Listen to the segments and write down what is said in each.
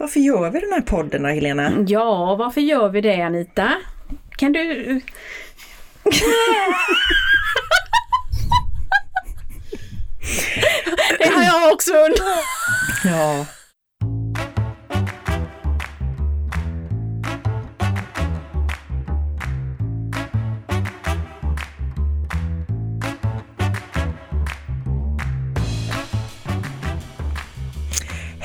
Varför gör vi den här podden då, Helena? Ja, varför gör vi det Anita? Kan du... det har jag också undrat. Ja.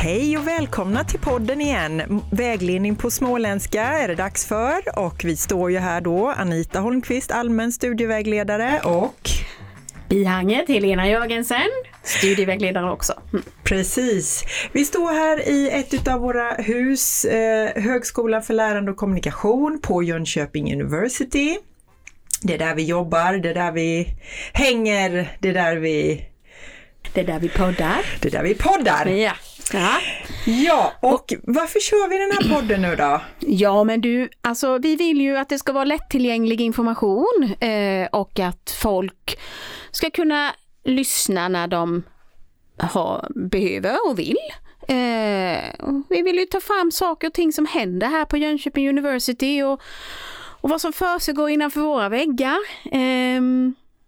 Hej och välkomna till podden igen. Vägledning på småländska är det dags för och vi står ju här då, Anita Holmqvist, allmän studievägledare och Bihanget Helena Jörgensen, studievägledare också. Mm. Precis. Vi står här i ett av våra hus, eh, Högskolan för lärande och kommunikation på Jönköping University. Det är där vi jobbar, det är där vi hänger, det är där vi... Det är där vi poddar. Det är där vi poddar. Ja. Ja. Ja, och varför kör vi den här podden nu då? Ja, men du, alltså vi vill ju att det ska vara lättillgänglig information eh, och att folk ska kunna lyssna när de har, behöver och vill. Eh, vi vill ju ta fram saker och ting som händer här på Jönköping University och, och vad som försiggår innanför våra väggar. Eh,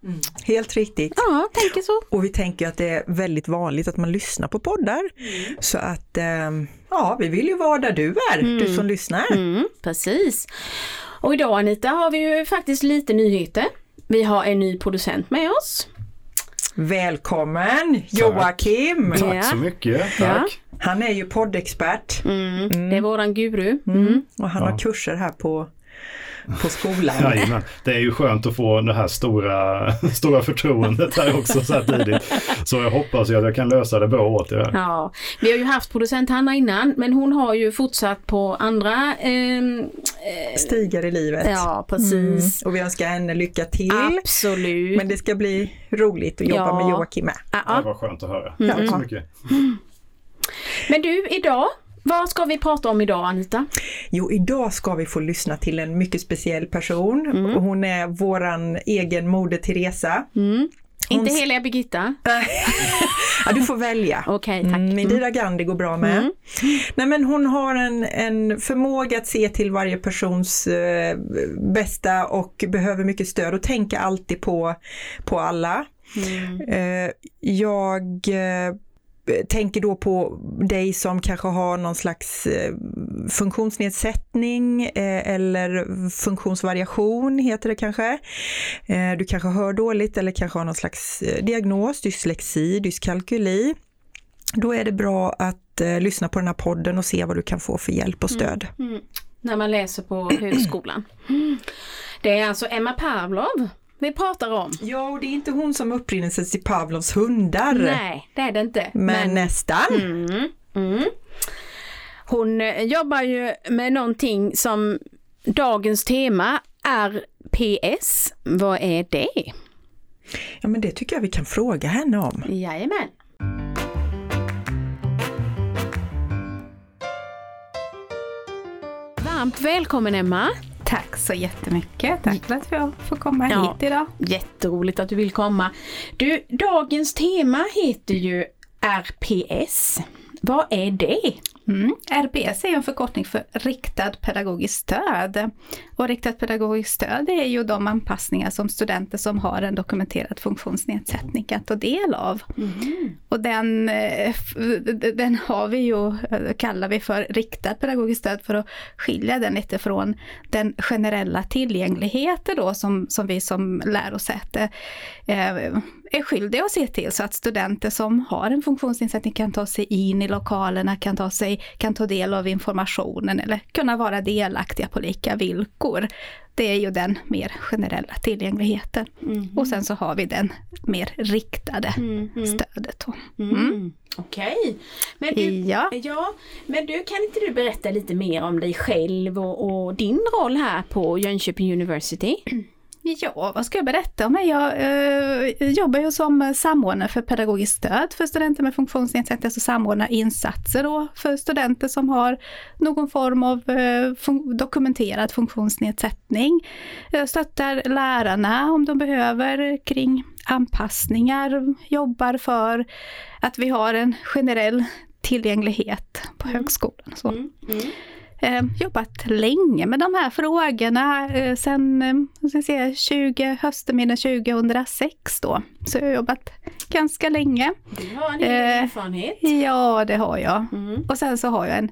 Mm. Helt riktigt. Ja, tänker så. Och vi tänker att det är väldigt vanligt att man lyssnar på poddar. Mm. Så att, ähm, ja, vi vill ju vara där du är, mm. du som lyssnar. Mm, precis. Och idag Anita har vi ju faktiskt lite nyheter. Vi har en ny producent med oss. Välkommen Joakim! Tack, Tack så mycket, tack! Ja. Han är ju poddexpert. Mm. Det är våran guru. Och han har kurser här på på skolan. Jajamän. Det är ju skönt att få det här stora, stora förtroendet här också så här tidigt. Så jag hoppas ju att jag kan lösa det bra åt er. Ja, vi har ju haft producent Hanna innan men hon har ju fortsatt på andra ehm, eh, stigar i livet. Ja, precis. Mm. Och vi önskar henne lycka till. Absolut. Men det ska bli roligt att jobba ja. med Joakim med. Ja, ja. Det var skönt att höra. Mm. Tack så mycket. Men du, idag vad ska vi prata om idag Anita? Jo, idag ska vi få lyssna till en mycket speciell person. Mm. Hon är våran egen Moder Teresa. Mm. Hon... Inte heliga Birgitta? ja, du får välja. Okej, okay, tack. Mm, Indira Gandhi går bra med. Mm. Nej, men hon har en, en förmåga att se till varje persons eh, bästa och behöver mycket stöd och tänka alltid på, på alla. Mm. Eh, jag eh, tänker då på dig som kanske har någon slags eh, funktionsnedsättning eh, eller funktionsvariation heter det kanske. Eh, du kanske hör dåligt eller kanske har någon slags diagnos, dyslexi, dyskalkyli. Då är det bra att lyssna på den här podden och se vad du kan få för hjälp och stöd. Mm, mm. När man läser på högskolan. Det är alltså Emma Pavlov vi pratar om. Ja, och det är inte hon som upprinnelsen till Pavlovs hundar. Nej, det är det inte. Men, Men nästan. Mm, mm. Hon eh, jobbar ju med någonting som dagens tema är PS. Vad är det? Ja, men det tycker jag vi kan fråga henne om. Jajamän. Varmt välkommen Emma! Tack så jättemycket. Tack för att jag får komma ja, hit idag. Jätteroligt att du vill komma. Du, dagens tema heter ju RPS. Vad är det? Mm. RPS är en förkortning för riktad pedagogiskt stöd. Och riktat pedagogiskt stöd är ju de anpassningar som studenter som har en dokumenterad funktionsnedsättning kan ta del av. Mm. Och den, eh, den har vi ju, eh, kallar vi för riktat pedagogiskt stöd för att skilja den lite från den generella tillgängligheten då som, som vi som lärosäte eh, är skyldiga att se till så att studenter som har en funktionsnedsättning kan ta sig in i lokalerna, kan ta, sig, kan ta del av informationen eller kunna vara delaktiga på lika villkor. Det är ju den mer generella tillgängligheten. Mm. Och sen så har vi den mer riktade mm. stödet. Mm. mm. Okej. Okay. Men, du, ja. ja. men du, kan inte du berätta lite mer om dig själv och, och din roll här på Jönköping University? Ja, vad ska jag berätta om mig? Jag eh, jobbar ju som samordnare för pedagogiskt stöd för studenter med funktionsnedsättning, alltså samordnar insatser då för studenter som har någon form av eh, fun dokumenterad funktionsnedsättning. Jag stöttar lärarna om de behöver kring anpassningar, jobbar för att vi har en generell tillgänglighet på Mm. högskolan. Så. Mm. Mm. Eh, jobbat länge med de här frågorna eh, sen eh, vad ska jag säga, 20, höstterminen 2006 då. Så jag har jobbat ganska länge. Du har en Eh, erfarenhet. Ja, det har jag. Mm. Och sen så har jag en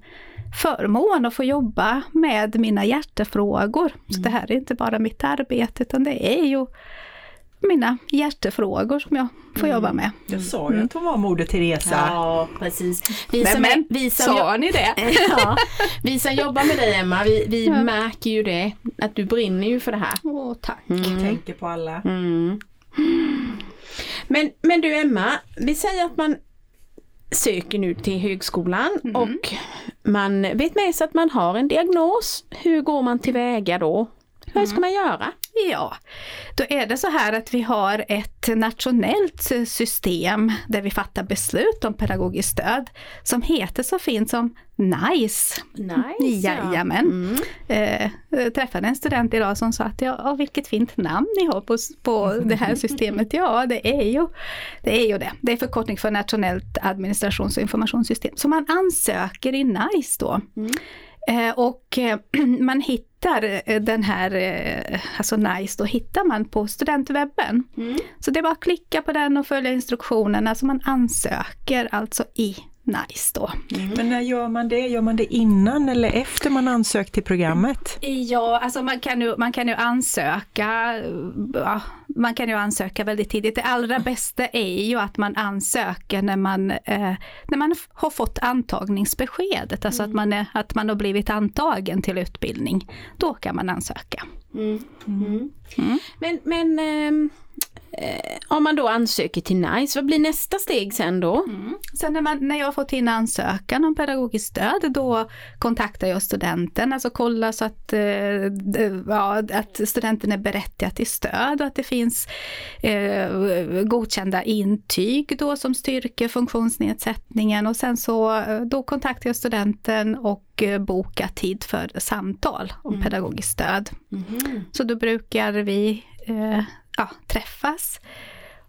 förmån att få jobba med mina hjärtefrågor. Så det här är inte bara mitt arbete utan det är ju mina hjärtefrågor som jag får jobba med. Jag sa ju att hon var Moder Teresa. Ja, precis. Vi Men, som, men, vi som, sa ni det? ja, vi som jobbar med dig Emma, vi, vi Ja. märker ju det, att du brinner ju för det här. Åh, tack. Tänker på alla. Mm. Men, men du Emma, vi säger att man söker nu till högskolan och man vet med sig att man har en diagnos. Hur går man tillväga då? Hur ska man göra? Ja, då är det så här att vi har ett nationellt system där vi fattar beslut om pedagogiskt stöd som heter så fint som NICE. Nice. Jajamän. Mm. Eh, träffade en student idag som sa att ja, ja, vilket fint namn ni har på, på det här systemet. Ja, det är, ju, det är ju det. Det är förkortning för Nationellt administrations och informationssystem. Så man ansöker i NICE då. Mm. Eh, och eh, man hittar eh, den här, eh, alltså NICE, då hittar man på studentwebben. Mm. Så det är bara att klicka på den och följa instruktionerna. Så man ansöker alltså i NICE då. Men när gör man det? Gör man det innan eller efter man ansökt till programmet? Ja, alltså man kan ju, man kan ju ansöka, ja, man kan ju ansöka väldigt tidigt. Det allra bästa är ju att man ansöker när man, eh, när man har fått antagningsbeskedet, alltså att, man är, att man har blivit antagen till utbildning. Då kan man ansöka. Mm. Mm. Mm. Men, men ehm, eh, om man då ansöker till NICE, vad blir nästa steg sen då? Sen när, man, när jag har fått in ansökan om pedagogiskt stöd, då kontaktar jag studenten, alltså kollar så att, eh, ja, att studenten är berättigad till stöd och att det finns eh, godkända intyg då som styrker funktionsnedsättningen och sen så eh, då kontaktar jag studenten och eh, bokar tid för samtal om pedagogiskt stöd. Mhm. Så då brukar vi eh, ja, träffas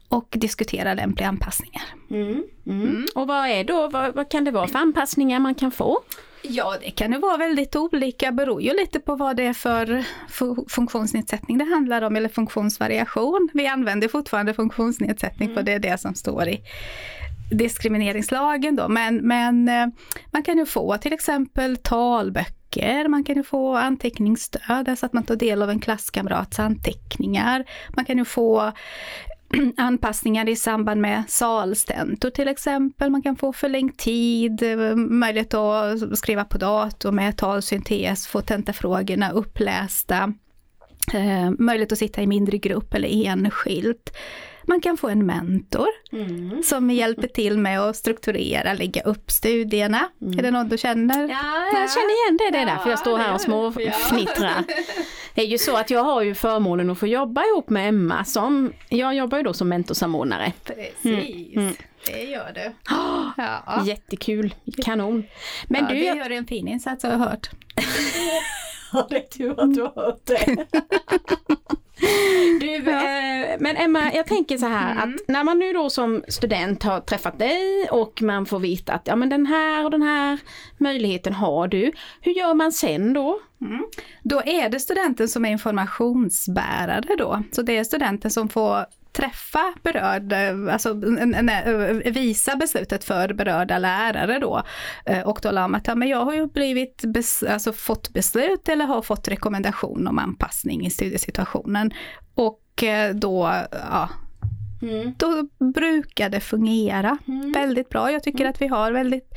och diskutera lämpliga anpassningar. Mm. Mm. Och vad är då, vad, vad kan det vara för anpassningar man kan få? Ja, det kan ju vara väldigt olika, beror ju lite på vad det är för fu- funktionsnedsättning det handlar om, eller funktionsvariation. Vi använder fortfarande funktionsnedsättning för det är det som står i diskrimineringslagen då, men, men eh, man kan ju få till exempel talböcker, man kan ju få anteckningsstöd, alltså att man tar del av en klasskamrats anteckningar. Man kan ju få anpassningar i samband med salstentor till exempel. Man kan få förlängd tid, möjlighet att skriva på dator med talsyntes, få tentafrågorna upplästa. Eh, möjlighet att sitta i mindre grupp eller enskilt. Man kan få en mentor Mm. som hjälper till med att strukturera, lägga upp studierna. Är det något du känner? Ja, jag känner igen det. Det är därför jag står här och småfnittrar. Det är ju så att jag har ju förmånen att få jobba ihop med Emma som, jag jobbar ju då som mentorsamordnare. Precis, Mm. det gör du. Oh, Ja. Jättekul, kanon. Men ja, du, det gör en fin insats har jag hört. Ja, det är tur att du har hört det. Du, eh, men Emma, jag tänker så här att när man nu då som student har träffat dig och man får veta att ja men den här och den här möjligheten har du. Hur gör man sen då? Då är det studenten som är informationsbärare då. Så det är studenten som får träffa berörd, eh, alltså n- visa beslutet för berörda lärare då. Eh, Och tala om att ja, men jag har ju blivit bes- alltså fått beslut eller har fått rekommendation om anpassning i studiesituationen. Och eh, då, ja, då brukar det fungera väldigt bra. Jag tycker att vi har väldigt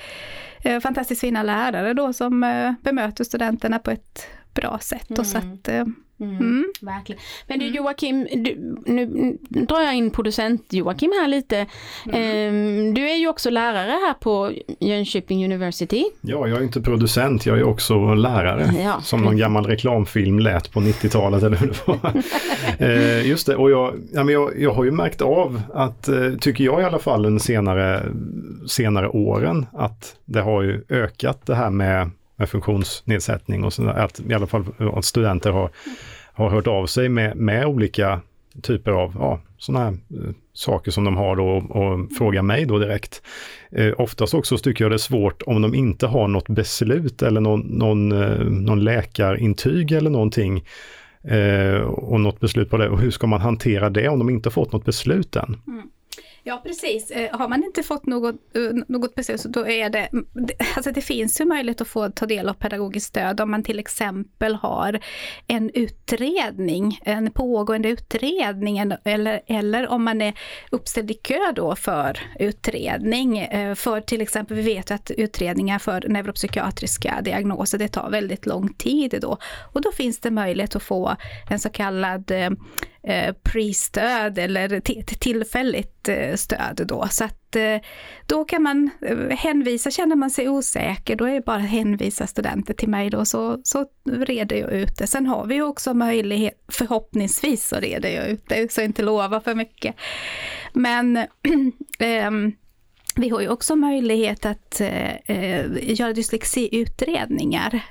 eh, fantastiskt fina lärare då som eh, bemöter studenterna på ett bra sätt. Och så att, eh, mm. Verkligen. Men du Joakim, du, nu drar jag in producent Joakim här lite. Ehm, du är ju också lärare här på Jönköping University. Ja, jag är inte producent, jag är också lärare. Ja. Som någon gammal reklamfilm lät på 90-talet eller hur det var. eh, just det, och jag, ja, men jag, jag har ju märkt av att, eh, tycker jag i alla fall, den senare, senare åren, att det har ju ökat det här med, med funktionsnedsättning och sådär, att i alla fall att studenter har, har hört av sig med, med olika typer av ja, sådana här eh, saker som de har då och frågar mig då direkt. Eh, oftast också tycker jag det är svårt om de inte har något beslut eller någon, någon, eh, någon läkarintyg eller någonting eh, och något beslut på det. Och hur ska man hantera det om de inte fått något beslut än? Mm. Ja precis, eh, har man inte fått något, eh, något beslut så då är det, alltså det finns ju möjlighet att få ta del av pedagogiskt stöd om man till exempel har en utredning, en pågående utredning eller, eller om man är uppställd i kö då för utredning. Eh, för till exempel, vi vet att utredningar för neuropsykiatriska diagnoser, det tar väldigt lång tid då. Och då finns det möjlighet att få en så kallad eh, pre-stöd eller tillfälligt eh, stöd då. Så att eh, då kan man eh, hänvisa, känner man sig osäker, då är det bara att hänvisa studenter till mig då så, så reder jag ut det. Sen har vi ju också möjlighet, förhoppningsvis så reder jag ut det, så jag inte lova för mycket. Men ehm, vi har ju också möjlighet att eh, eh göra dyslexiutredningar.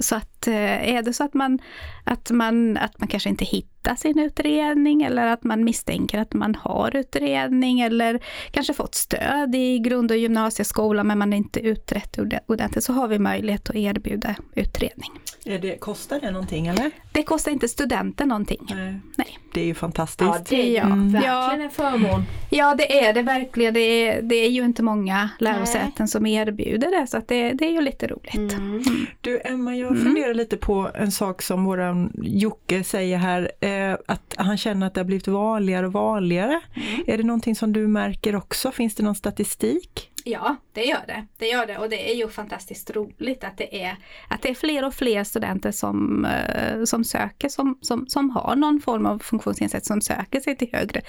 Så att eh, är det så att man, att, man, att man kanske inte hittar sin utredning eller att man misstänker att man har utredning eller kanske fått stöd i grund och gymnasieskolan men man inte utrett ordentligt så har vi möjlighet att erbjuda utredning. Är det, kostar det någonting eller? Det kostar inte studenten någonting. Nej. Nej. Det är ju fantastiskt. Ja, det är mm. verkligen en förmån. Ja, det är det verkligen. Det är, det är ju inte många lärosäten Nej. som erbjuder det, så att det, det är ju lite roligt. Mm. Mm. Du Emma, jag mm. funderar lite på en sak som våran Jocke säger här, eh, att han känner att det har blivit vanligare och vanligare. Mm. Är det någonting som du märker också? Finns det någon statistik? Ja, det gör det. Det gör det och det är ju fantastiskt roligt att det är, att det är fler och fler studenter som, eh, som söker, som, som, som har någon form av funktionsnedsättning, som söker sig till högre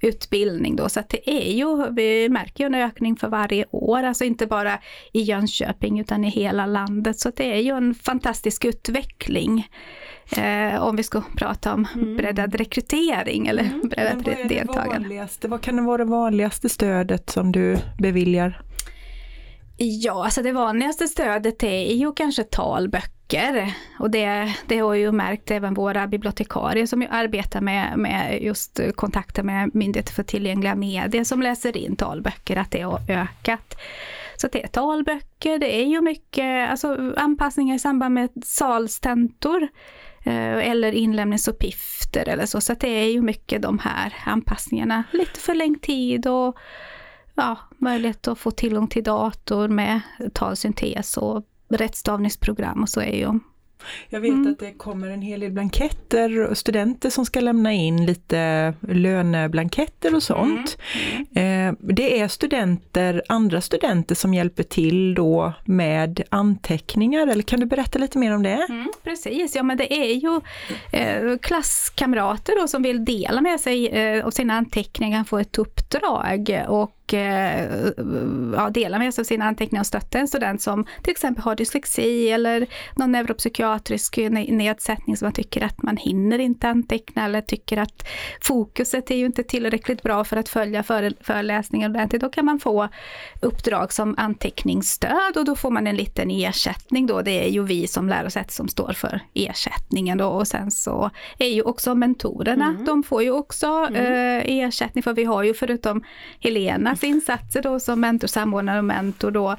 utbildning då. Så att det är ju, vi märker ju en ökning för varje år, alltså inte bara i Jönköping utan i hela landet. Så det är ju en fantastisk utveckling. Eh, om vi ska prata om mm. breddad rekrytering eller mm. breddat vad deltagande. Vad kan det vara det vanligaste stödet som du beviljar? Ja, alltså det vanligaste stödet är ju kanske talböcker. Och det, det har ju märkt även våra bibliotekarier som arbetar med, med just kontakter med Myndigheter för tillgängliga medier som läser in talböcker, att det har ökat. Så det är talböcker, det är ju mycket alltså, anpassningar i samband med salstentor. Eh, eller inlämningsuppgifter eller så. Så det är ju mycket de här anpassningarna. Lite förlängd tid och ja, möjlighet att få tillgång till dator med talsyntes och rättstavningsprogram och så är ju jag vet mm. att det kommer en hel del blanketter och studenter som ska lämna in lite löneblanketter och sånt. Mm. Eh, det är studenter, andra studenter som hjälper till då med anteckningar, eller kan du berätta lite mer om det? Mm, precis, ja men det är ju eh, klasskamrater då som vill dela med sig eh, av sina anteckningar, få ett uppdrag och Eh, ja, dela med sig av sina anteckningar och stötta en student som till exempel har dyslexi eller någon neuropsykiatrisk nedsättning som man tycker att man hinner inte anteckna eller tycker att fokuset är ju inte tillräckligt bra för att följa föreläsningen ordentligt. Då kan man få uppdrag som anteckningsstöd och då får man en liten ersättning då. Det är ju vi som lärosäte som står för ersättningen då och sen så är ju också mentorerna, mm. de får ju också mm. eh, ersättning för vi har ju förutom Helena deras insatser då som mentor, samordnare och mentor då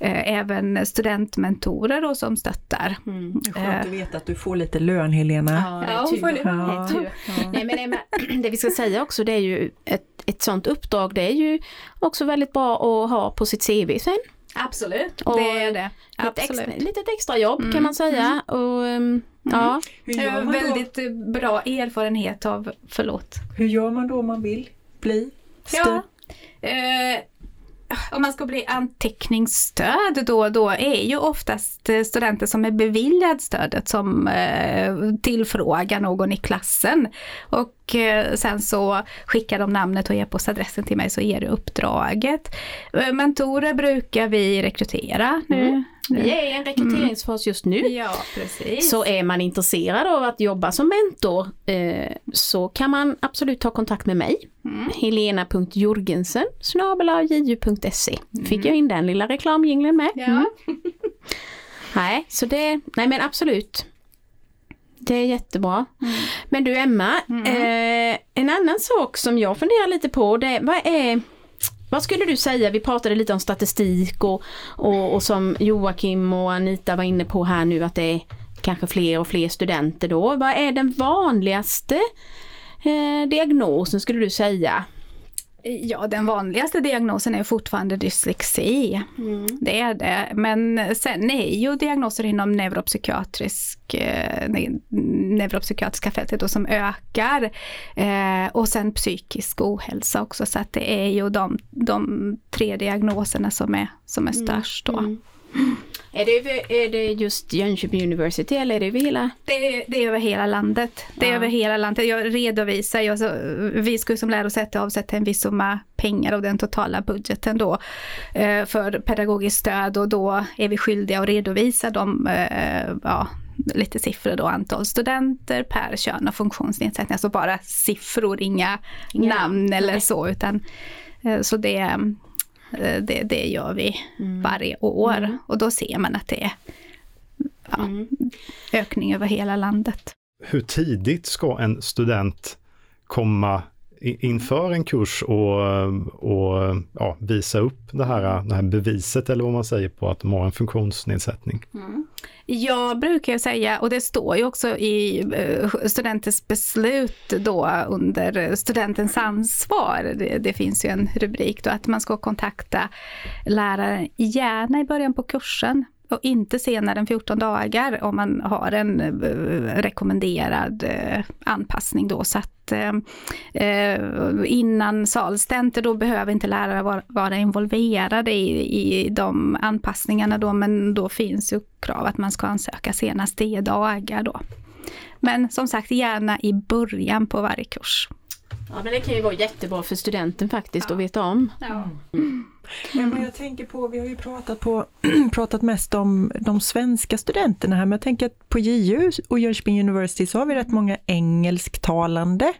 eh, även studentmentorer då som stöttar. Mm. Är skönt att veta att du får lite lön Helena. Ja, det är tur. Ja. tur. Ja. Nej, men det, det vi ska säga också det är ju ett, ett sånt uppdrag det är ju också väldigt bra att ha på sitt CV sen. Absolut, och det är det. Absolut. Ett extra, litet extra jobb mm. kan man säga. Och, um, ja. Mm. Väldigt bra erfarenhet av, förlåt. Hur gör man då om man vill bli stöd? Ja, Eh, Eh, om man ska bli anteckningsstöd då, och då är ju oftast eh, studenter som är beviljad stödet som eh, tillfrågar någon i klassen. Och eh, sen så skickar de namnet och e-postadressen till mig så ger det uppdraget. Eh, mentorer brukar vi rekrytera nu. Mm. Vi är i en rekryteringsfas just nu. Ja, precis. Så är man intresserad av att jobba som mentor eh, så kan man absolut ta kontakt med mig. Mm. Helena.jorgensen ju.se. Fick mm. jag in den lilla reklamjingeln med. Ja. Mm. nej, så det, nej men absolut. Det är jättebra. Men du Emma, eh, en annan sak som jag funderar lite på, det, vad är vad skulle du säga, vi pratade lite om statistik och, och, och som Joakim och Anita var inne på här nu att det är kanske fler och fler studenter då. Vad är den vanligaste eh, diagnosen skulle du säga? Ja, den vanligaste diagnosen är fortfarande dyslexi. Det är det. Men sen är ju diagnoser inom neuropsykiatrisk, eh, ne- neuropsykiatriska fältet då som ökar. Eh, och sen psykisk ohälsa också. Så att det är ju de, de tre diagnoserna som är, som är störst då. Mm. Är, det, är det just Jönköping University eller är det över hela? Det är, det är över hela landet. Det är Ja. över hela landet. Jag redovisar, jag, så, vi ju som lärosäte avsätta en viss summa pengar av den totala budgeten då eh, för pedagogiskt stöd och då är vi skyldiga att redovisa de, eh, ja, lite siffror då, antal studenter per kön och funktionsnedsättning, alltså bara siffror, inga Inga namn eller så, utan eh, så det, eh, det, det gör vi varje år. Och då ser man att det är ja, ökning över hela landet. Hur tidigt ska en student komma inför en kurs och, och ja, visa upp det här, det här beviset eller vad man säger på att de har en funktionsnedsättning? Jag brukar ju säga, och det står ju också i eh, studentens beslut då under studentens ansvar, det, det finns ju en rubrik då, att man ska kontakta läraren gärna i början på kursen och inte senare än 14 dagar om man har en eh, rekommenderad eh, anpassning då. Så att eh, eh, innan salstenter då behöver inte lärare vara, vara involverade i, i de anpassningarna då, men då finns ju krav att man ska ansöka senast 10 dagar då. Men som sagt, gärna i början på varje kurs. Ja men det kan ju vara jättebra för studenten faktiskt att veta om. Men vad jag tänker på, vi har ju pratat, på, pratat mest om de svenska studenterna här, men jag tänker att på JU och Jönköping University så har vi rätt många engelsktalande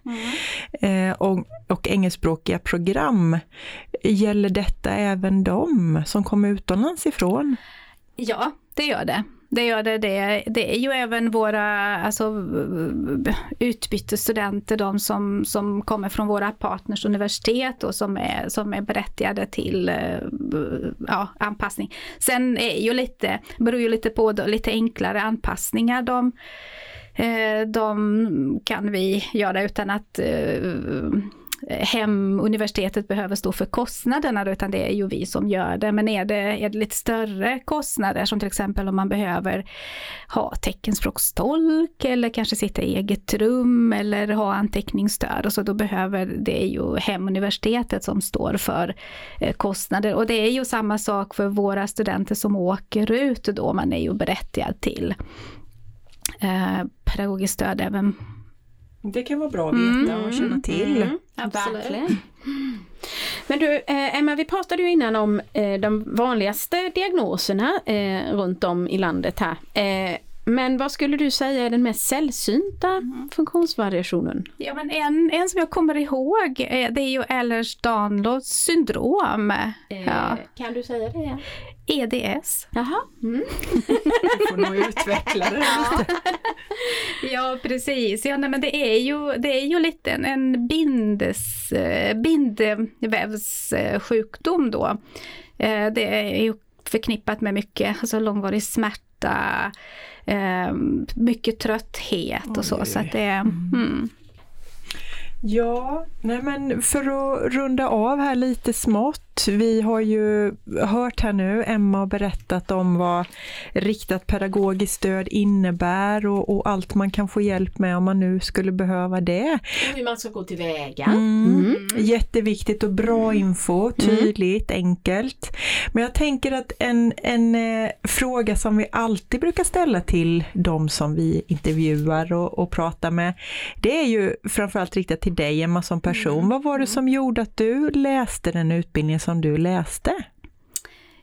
eh, och, och engelskspråkiga program. Gäller detta även de som kommer utomlands ifrån? Ja, det gör det. Det gör det. Det, det är ju även våra alltså, utbytesstudenter, de som, som kommer från våra partners universitet och som är, som är berättigade till eh, ja, anpassning. Sen är ju lite, beror ju lite på då, lite enklare anpassningar. De, eh, de kan vi göra utan att eh, hem, hemuniversitetet behöver stå för kostnaderna utan det är ju vi som gör det. Men är det, är det lite större kostnader som till exempel om man behöver ha teckenspråkstolk eller kanske sitta i eget rum eller ha anteckningsstöd och så då behöver det är ju hemuniversitetet som står för eh, kostnader och det är ju samma sak för våra studenter som åker ut då man är ju berättigad till eh, pedagogiskt stöd även det kan vara bra att veta och känna till. Mm, Verkligen. Men du, eh, Emma, vi pratade ju innan om eh, de vanligaste diagnoserna eh, runt om i landet här. Eh, men vad skulle du säga är den mest sällsynta funktionsvariationen? Ja, men en, en som jag kommer ihåg, eh, det är ju Ehlers-Danlos syndrom. Ja. Kan du säga det? EDS. Jaha. Mm. Du får nog utveckla det lite. Ja, precis. Ja, nej, men det är ju, det är ju lite en, en bindes, eh, bindvävssjukdom då. Eh, Det är ju förknippat med mycket, alltså långvarig smärta, eh, mycket trötthet och så. Oj, så att det, mm. Ja, nej men för att runda av här lite smått. Vi har ju hört här nu, Emma har berättat om vad riktat pedagogiskt stöd innebär och, och allt man kan få hjälp med om man nu skulle behöva det. Och hur man ska gå tillväga. Mm. Jätteviktigt och bra info, tydligt, enkelt. Men jag tänker att en, en eh, fråga som vi alltid brukar ställa till de som vi intervjuar och, och pratar med, det är ju framförallt riktat till dig Emma som person. Vad var det som gjorde att du läste den utbildningen som du läste?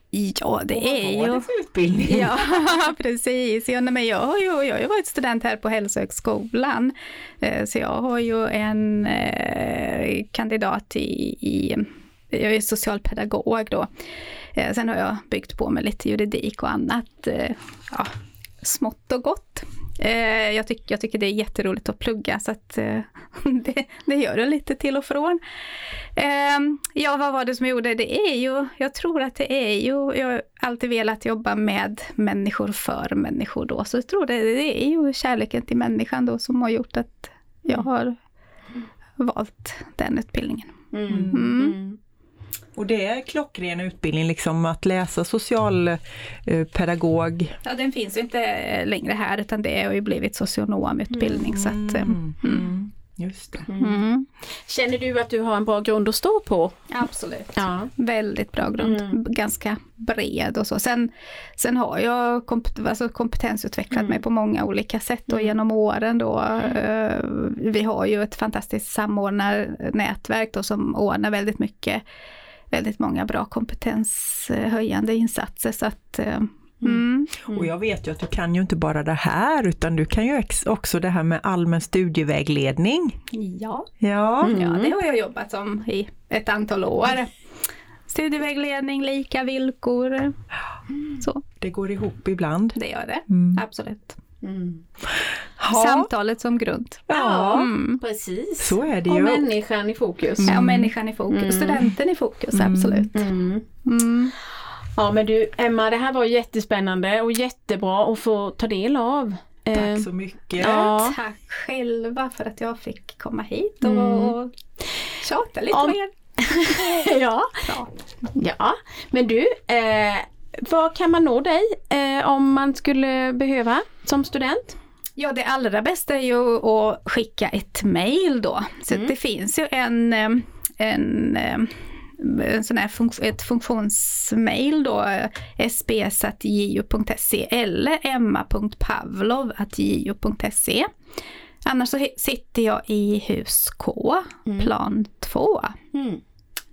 Ja, det är ju... utbildning? Ja, precis. Ja, men jag, har ju, jag har ju varit student här på Hälsohögskolan. Eh, Så jag har ju en eh, kandidat i, i jag är socialpedagog då. Eh, Sen har jag byggt på med lite juridik och annat, ja, smått och gott. Eh, jag, tyck, jag tycker det är jätteroligt att plugga så att eh, det, det gör det lite till och från. Eh, ja, vad var det som gjorde det? är ju, jag tror att det är ju, jag har alltid velat jobba med människor för människor då, så jag tror det, det är ju kärleken till människan då som har gjort att jag har valt den utbildningen. Mm. Mm. Och det är klockren utbildning liksom att läsa socialpedagog. Ja, den finns ju inte längre här utan det har ju blivit socionomutbildning. Så att, eh, Mm. Just det. mm. Känner du att du har en bra grund att stå på? Absolut. Ja. Väldigt bra grund, Mm. ganska bred och så. Sen, sen har jag kompet alltså kompetensutvecklat Mm. mig på många olika sätt och Mm. genom åren då. Eh, vi har ju ett fantastiskt samordnarnätverk då som ordnar väldigt mycket, väldigt många bra kompetenshöjande insatser. Så att, eh, mm. Och jag vet ju att du kan ju inte bara det här utan du kan ju också det här med allmän studievägledning. Ja. Ja, Mm. ja, det har jag jobbat som i ett antal år. Studievägledning, lika villkor. Så, det går ihop ibland. det gör det. Mm. Absolut. Mm. Samtalet som grund. ja, Mm. Precis. så är det Och ju. människan i fokus. Mm. Ja, människan i fokus, Mm. studenten i fokus, Mm. absolut. Ja men du Emma, det här var jättespännande och jättebra att få ta del av. Eh, Tack så mycket. Ja. Tack själva för att jag fick komma hit och Mm. tjata lite Om- mer. ja. Ja. ja, men du, eh, var kan man nå dig eh, om man skulle behöva som student? Ja, det allra bästa är ju att skicka ett mail då. Så Mm. det finns ju en, eh, en, eh, en sån här funk ett funktionsmail då, sbs.ju.se eller emma.pavlov.ju.se. Annars så sitter jag i hus K, Mm. plan 2. Mm.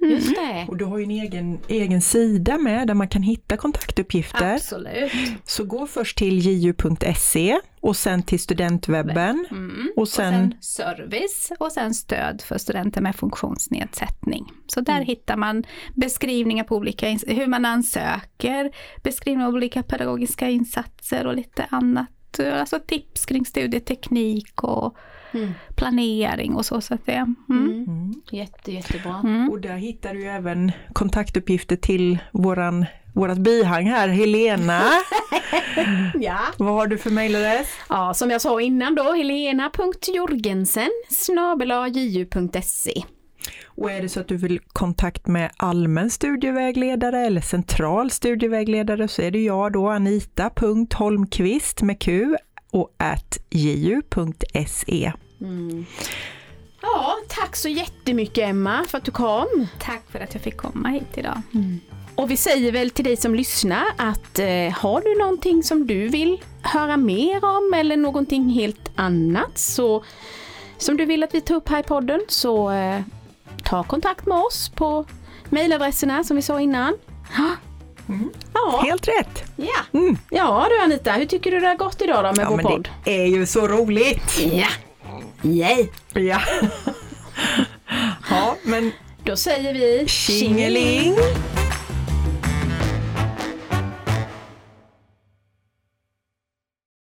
Just det. Och du har ju en egen, egen sida med där man kan hitta kontaktuppgifter. Absolut. Så gå först till ju.se och sen till studentwebben. Mm. Och Och sen, sen service och sen stöd för studenter med funktionsnedsättning. Så där hittar man beskrivningar på olika, hur man ansöker, beskrivningar av olika pedagogiska insatser och lite annat. Alltså tips kring studieteknik och Mm. planering och så. så att det, mm. Mm. mm. Jätte, jättebra. Mm. Och där hittar du även kontaktuppgifter till våran, vårat bihang här, Helena. Ja. Vad har du för mejladress? ja, som jag sa innan då, helena.jorgensen ju.se. Och är det så att du vill kontakt med allmän studievägledare eller central studievägledare så är det jag då, anita.holmqvist med q och at ju.se. Mm. Ja, tack så jättemycket Emma för att du kom. Tack för att jag fick komma hit idag. Och vi säger väl till dig som lyssnar att eh, har du någonting som du vill höra mer om eller någonting helt annat så, som du vill att vi tar upp här i podden så eh, ta kontakt med oss på mejladresserna som vi sa innan. Mm. Ja, Helt rätt! ja. Mm. ja du Anita, hur tycker du det har gått idag då med Ja, vår men podd? det är ju så roligt! Ja. Yay. Ja, ja men Då säger vi tjingeling!